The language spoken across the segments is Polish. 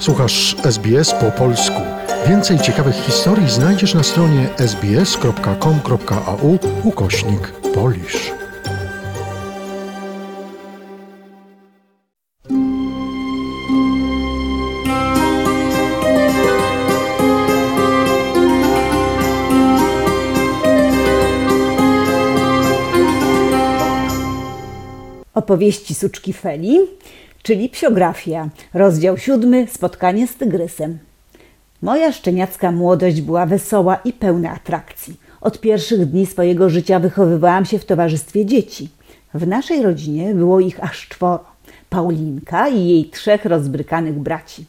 Słuchasz SBS po polsku. Więcej ciekawych historii znajdziesz na stronie sbs.com.au ukośnik polisz. Opowieści Suczki Feli, czyli psiografia, rozdział siódmy, spotkanie z tygrysem. Moja szczeniacka młodość była wesoła i pełna atrakcji. Od pierwszych dni swojego życia wychowywałam się w towarzystwie dzieci. W naszej rodzinie było ich aż czworo. Paulinka i jej trzech rozbrykanych braci.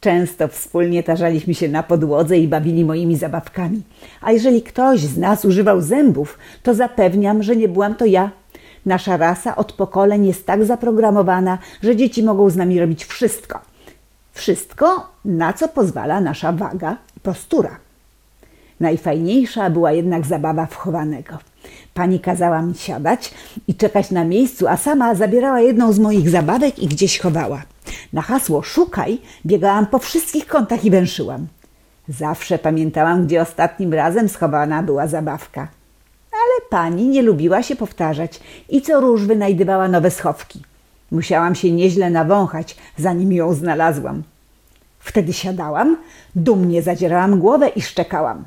Często wspólnie tarzaliśmy się na podłodze i bawili moimi zabawkami. A jeżeli ktoś z nas używał zębów, to zapewniam, że nie byłam to ja. Nasza rasa od pokoleń jest tak zaprogramowana, że dzieci mogą z nami robić wszystko. Wszystko, na co pozwala nasza waga i postura. Najfajniejsza była jednak zabawa wchowanego. Pani kazała mi siadać i czekać na miejscu, a sama zabierała jedną z moich zabawek i gdzieś chowała. Na hasło szukaj biegałam po wszystkich kątach i węszyłam. Zawsze pamiętałam, gdzie ostatnim razem schowana była zabawka. Pani nie lubiła się powtarzać i co róż wynajdywała nowe schowki. Musiałam się nieźle nawąchać, zanim ją znalazłam. Wtedy siadałam, dumnie zadzierałam głowę i szczekałam.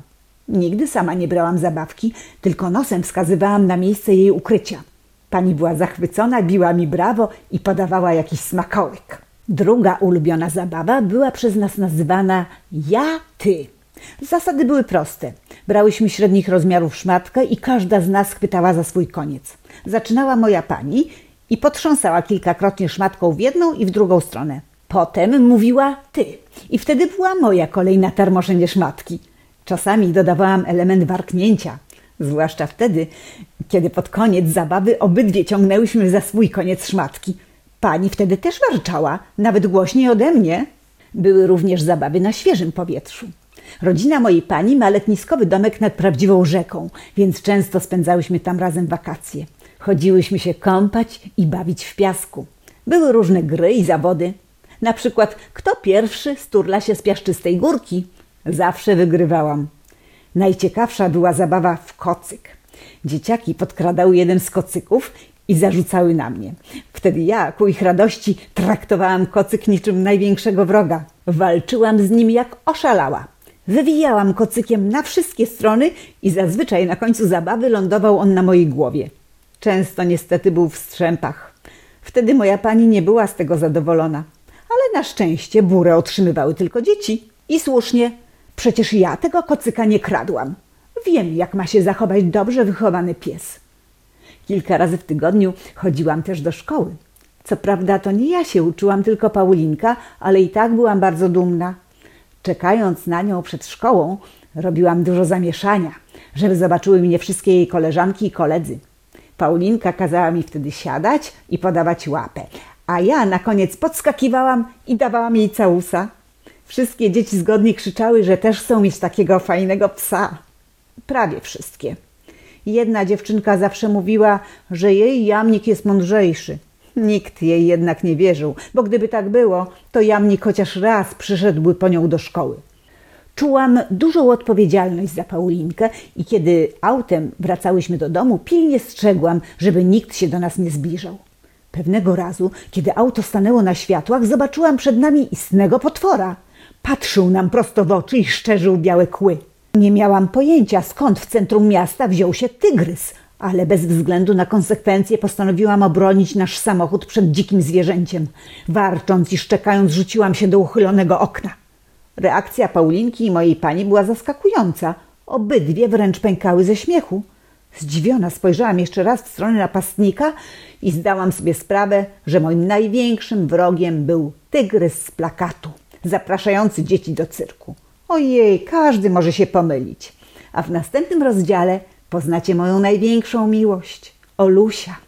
Nigdy sama nie brałam zabawki, tylko nosem wskazywałam na miejsce jej ukrycia. Pani była zachwycona, biła mi brawo i podawała jakiś smakołyk. Druga ulubiona zabawa była przez nas nazywana ja, ty. Zasady były proste. Brałyśmy średnich rozmiarów szmatkę i każda z nas chwytała za swój koniec. Zaczynała moja pani i potrząsała kilkakrotnie szmatką w jedną i w drugą stronę. Potem mówiła ty i wtedy była moja kolej na tarmoszenie szmatki. Czasami dodawałam element warknięcia, zwłaszcza wtedy, kiedy pod koniec zabawy obydwie ciągnęłyśmy za swój koniec szmatki. Pani wtedy też warczała, nawet głośniej ode mnie. Były również zabawy na świeżym powietrzu. Rodzina mojej pani ma letniskowy domek nad prawdziwą rzeką, więc często spędzałyśmy tam razem wakacje. Chodziłyśmy się kąpać i bawić w piasku. Były różne gry i zawody. Na przykład, kto pierwszy sturla się z piaszczystej górki? Zawsze wygrywałam. Najciekawsza była zabawa w kocyk. Dzieciaki podkradały jeden z kocyków i zarzucały na mnie. Wtedy ja, ku ich radości, traktowałam kocyk niczym największego wroga. Walczyłam z nim jak oszalała. Wywijałam kocykiem na wszystkie strony i zazwyczaj na końcu zabawy lądował on na mojej głowie. Często niestety był w strzępach. Wtedy moja pani nie była z tego zadowolona. Ale na szczęście burę otrzymywały tylko dzieci. I słusznie, przecież ja tego kocyka nie kradłam. Wiem, jak ma się zachować dobrze wychowany pies. Kilka razy w tygodniu chodziłam też do szkoły. Co prawda to nie ja się uczyłam, tylko Paulinka, ale i tak byłam bardzo dumna. Czekając na nią przed szkołą, robiłam dużo zamieszania, żeby zobaczyły mnie wszystkie jej koleżanki i koledzy. Paulinka kazała mi wtedy siadać i podawać łapę, a ja na koniec podskakiwałam i dawałam jej całusa. Wszystkie dzieci zgodnie krzyczały, że też chcą mieć takiego fajnego psa. Prawie wszystkie. Jedna dziewczynka zawsze mówiła, że jej jamnik jest mądrzejszy. Nikt jej jednak nie wierzył, bo gdyby tak było, to jamnik chociaż raz przyszedłby po nią do szkoły. Czułam dużą odpowiedzialność za Paulinkę i kiedy autem wracałyśmy do domu, pilnie strzegłam, żeby nikt się do nas nie zbliżał. Pewnego razu, kiedy auto stanęło na światłach, zobaczyłam przed nami istnego potwora. Patrzył nam prosto w oczy i szczerzył białe kły. Nie miałam pojęcia, skąd w centrum miasta wziął się tygrys, ale bez względu na konsekwencje postanowiłam obronić nasz samochód przed dzikim zwierzęciem. Warcząc i szczekając, rzuciłam się do uchylonego okna. Reakcja Paulinki i mojej pani była zaskakująca. Obydwie wręcz pękały ze śmiechu. Zdziwiona spojrzałam jeszcze raz w stronę napastnika i zdałam sobie sprawę, że moim największym wrogiem był tygrys z plakatu, zapraszający dzieci do cyrku. Ojej, każdy może się pomylić. A w następnym rozdziale poznacie moją największą miłość, Olusia.